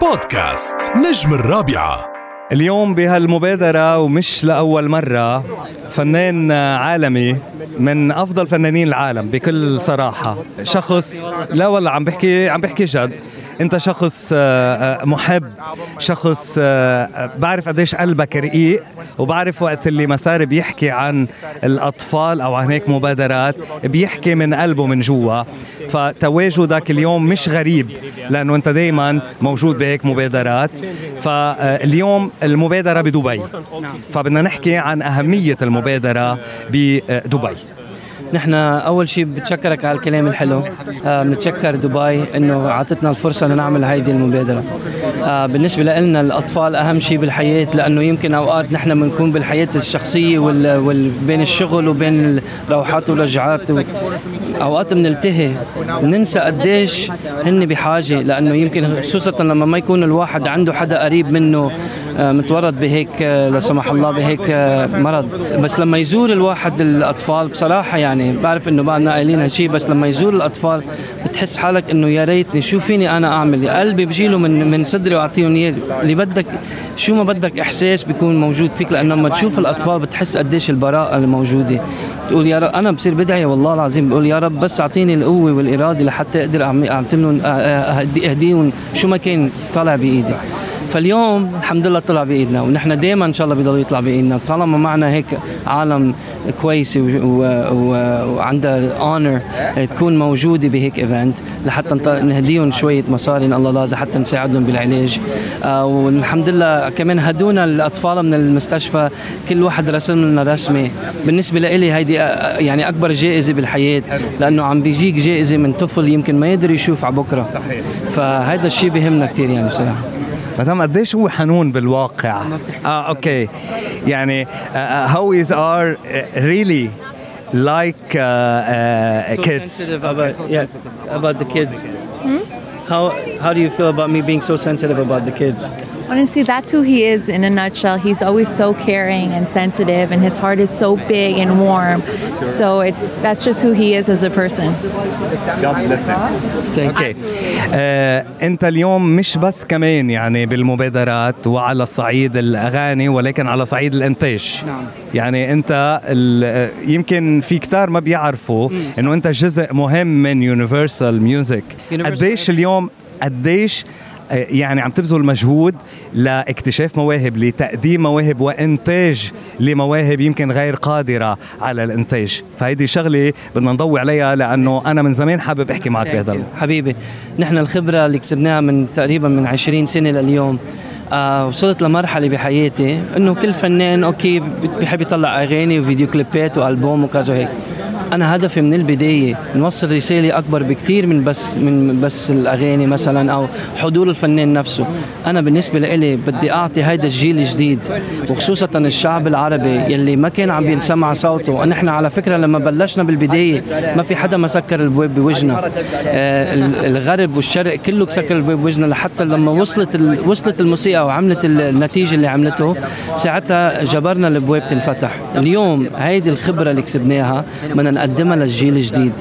بودكاست نجم الرابعة. اليوم بهالمبادرة ومش لأول مرة. فنان عالمي من أفضل فنانين العالم بكل صراحة. شخص لا والله عم بحكي عم بحكي جد. أنت شخص آه، آه، محب. شخص آه، بعرف قديش قلبك رقيق وبعرف وقت اللي مسار بيحكي عن الأطفال أو عن هيك مبادرات بيحكي من قلبه من جوا. فتواجدك اليوم مش غريب لأنه أنت دائما موجود بهيك مبادرات. فاليوم المبادرة بدبي. فبدنا نحكي عن أهمية المبادره بدبي. نحن أول شيء بتشكرك على الكلام الحلو. آه بنتشكر دبي إنه أعطتنا الفرصة لنعمل هيدي المبادرة. آه بالنسبة لنا الأطفال أهم شيء بالحياة لأنه يمكن أوقات نحن بنكون بالحياة الشخصية وال... وال... بين الشغل وبين الروحات والرجعات و... أوقات بنلتهي بننسى قديش هن بحاجة لأنه يمكن خصوصا لما ما يكون الواحد عنده حدا قريب منه. متورط بهيك آه، لا سمح الله بهيك آه، مرض. بس لما يزور الواحد الأطفال بصراحة يعني بعرف إنه بعدنا قايلين هالشيء بس لما يزور الأطفال بتحس حالك إنه يا ريتني شو فيني أنا أعمل؟ قلبي بشيله من من صدري وأعطيهم اياه اللي بدك شو ما بدك إحساس بيكون موجود فيك لأنه لما تشوف الأطفال بتحس قديش البراءة الموجودة. تقول يا رب أنا بصير بدعي والله العظيم بقول يا رب بس أعطيني القوة والإرادة لحتى أقدر اعطيهم أهديهم شو ما كان طالع بإيدي. فاليوم الحمد لله طلع بإيدنا ونحن دائما إن شاء الله بيضل يطلع بإيدنا. طالما معنا هيك عالم كويسه وعندها honor تكون موجودة بهيك event لحتى نهديهم شوية مصاري إن الله لحتى نساعدهم بالعلاج. آه، والحمد لله كمان هدونا الأطفال من المستشفى كل واحد رسم لنا رسمة. بالنسبة لي هيدي آه، يعني أكبر جائزة بالحياة لأنه عم بيجيك جائزة من طفل يمكن ما يقدر يشوف على بكرة. صحيح. فهذا الشيء بيهمنا كثير يعني بصراحة. مدام قديش هو حنون بالواقع اه اوكي يعني هاو از ار ريلي like uh, uh, so kids. sensitive about yeah, about the kids. Hmm? How how do you feel about me being so sensitive about the kids? Honestly, that's who he is in a nutshell. He's always so caring and sensitive, and his heart is so big and warm. So it's that's just who he is as a person. Okay آه، انت اليوم مش بس كمان يعني بالمبادرات وعلى صعيد الأغاني ولكن على صعيد الإنتاج نعم. يعني انت ال- يمكن في كتار ما بيعرفوا إنه انت جزء مهم من Universal Music Universal قديش اليوم قديش يعني عم تبذل مجهود لاكتشاف مواهب لتقديم مواهب وإنتاج لمواهب يمكن غير قادرة على الإنتاج. فهيدي شغلة بدنا نضوي عليها لأنه أنا من زمان حابب أحكي معك بهذا. حبيبي نحن الخبرة اللي كسبناها من تقريبا من 20 سنة لليوم آه وصلت لمرحلة بحياتي إنه كل فنان أوكي بيحب يطلع أغاني وفيديو كليبات وألبوم وكذا هيك أنا هدفي من البداية نوصل رسالة أكبر بكثير من بس من بس الأغاني مثلا أو حضور الفنان نفسه. أنا بالنسبة لي بدي أعطي هيدا الجيل الجديد وخصوصا الشعب العربي يلي ما كان عم ينسمع صوته. ونحن على فكرة لما بلشنا بالبداية ما في حدا ما سكر البواب بوجهنا. آه ال- الغرب والشرق كله سكر البواب بوجهنا لحتى لما وصلت وصلت الموسيقى وعملت ال- النتيجة اللي عملته ساعتها جبرنا البواب تنفتح. اليوم هيدي الخبرة اللي كسبناها بدنا نقدمها للجيل الجديد.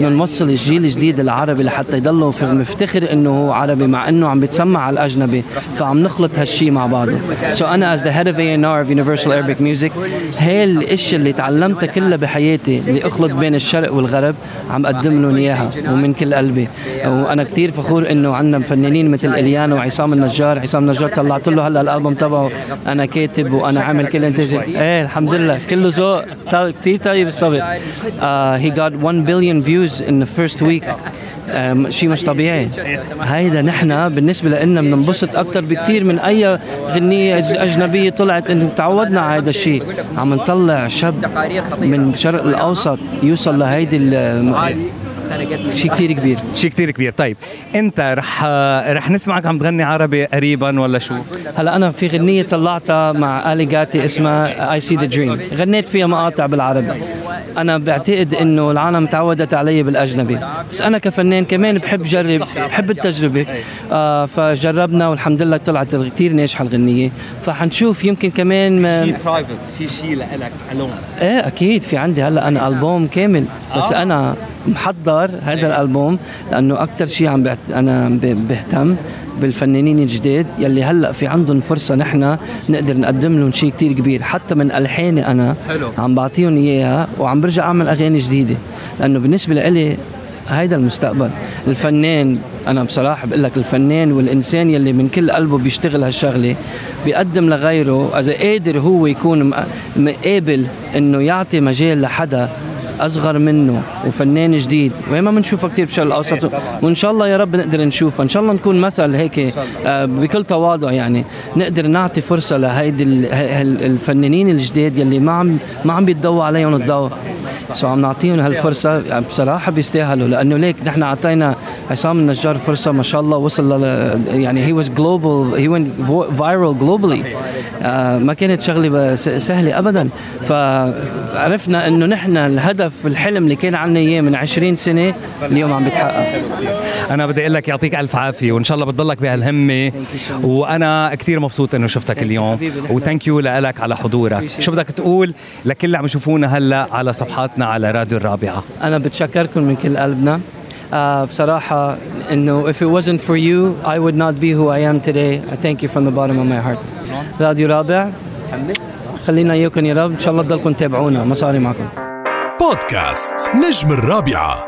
نوصل الجيل الجديد العربي لحتى يضلوا مفتخر إنه هو عربي مع إنه عم بيتسمع على الأجنبي. فعم نخلط هالشيء مع بعضه. سو so أنا as the head of A&R of Universal Arabic Music هي الاشياء اللي تعلمتها كلها بحياتي اللي أخلط بين الشرق والغرب عم أقدم لهم إياها ومن كل قلبي. وأنا كثير فخور إنه عندنا فنانين مثل إليانا وعصام النجار. عصام النجار طلعت له هلا الألبوم تبعه. أنا كاتب وأنا عامل كل انتاج إيه الحمد لله. كله ذوق. طا- كثير طيب الصبي. Uh, he got 1 billion views in the first week. um, شيء مش طبيعي. هيدا نحن بالنسبة لنا بننبسط أكثر بكثير من أي غنية أج- أجنبية طلعت. إنه تعودنا على هذا الشيء. عم نطلع شاب من الشرق الأوسط يوصل لهيدي شيء كثير كبير. شيء كتير كبير. طيب أنت رح رح نسمعك عم تغني عربي قريبا ولا شو؟ هلا أنا في غنية طلعتها مع Ali Gatie اسمها I See The Dream غنيت فيها مقاطع بالعربي. أنا بعتقد إنه العالم تعودت علي بالأجنبي. بس أنا كفنان كمان بحب جرب بحب التجربة. آه فجربنا والحمد لله طلعت كثير ناجحة الغنية. فحنشوف يمكن كمان ما بعرف في شيء لك alone إيه أكيد في عندي هلأ أنا ألبوم كامل. بس أنا محضر هذا الألبوم لأنه أكثر شيء عم بهت... أنا بهتم بالفنانين الجداد يلي هلأ في عندهم فرصة نحن نقدر نقدم لهم شيء كتير كبير. حتى من ألحاني أنا حلو. عم بعطيهم إياها وعم برجع أعمل أغاني جديدة. لأنه بالنسبة لإلي هيدا المستقبل. الفنان أنا بصراحة بقول لك الفنان والإنسان يلي من كل قلبه بيشتغل هالشغلة بيقدم لغيره إذا قادر هو يكون م- م- قابل إنه يعطي مجال لحدا أصغر منه وفنان جديد. وين ما بنشوفها كثير بالشرق الأوسط. وإن شاء الله يا رب نقدر نشوفها. إن شاء الله نكون مثل هيك آه، بكل تواضع يعني. نقدر نعطي فرصة لهيدي الفنانين الجداد يلي ما عم ما عم بيتضوى عليهم الضوء. so عم نعطيهم هالفرصة. بصراحة بيستاهلوا. لأنه ليك نحن أعطينا عصام النجار فرصة ما شاء الله وصل ل يعني he was global he went viral globally ما كانت شغلة سهلة ابدا. فعرفنا إنه نحن الهدف الحلم اللي كان عنا إياه من 20 سنة اليوم عم بيتحقق أنا بدي أقول لك يعطيك ألف عافية وإن شاء الله بتضلك بهالهمة. وأنا كثير مبسوط إنه شفتك اليوم. و thank you لك على حضورك. شو بدك تقول لكل اللي عم يشوفونا هلأ على صفحاتنا على راديو الرابعة؟ أنا بتشكركم من كل قلبنا. آه بصراحة إنه if it wasn't for you I would not be who I am today I thank you from the bottom of my heart راديو رابع خلينا إياكم يا رب إن شاء الله تضلكم تتابعونا مصاري معكم بودكاست نجم الرابعه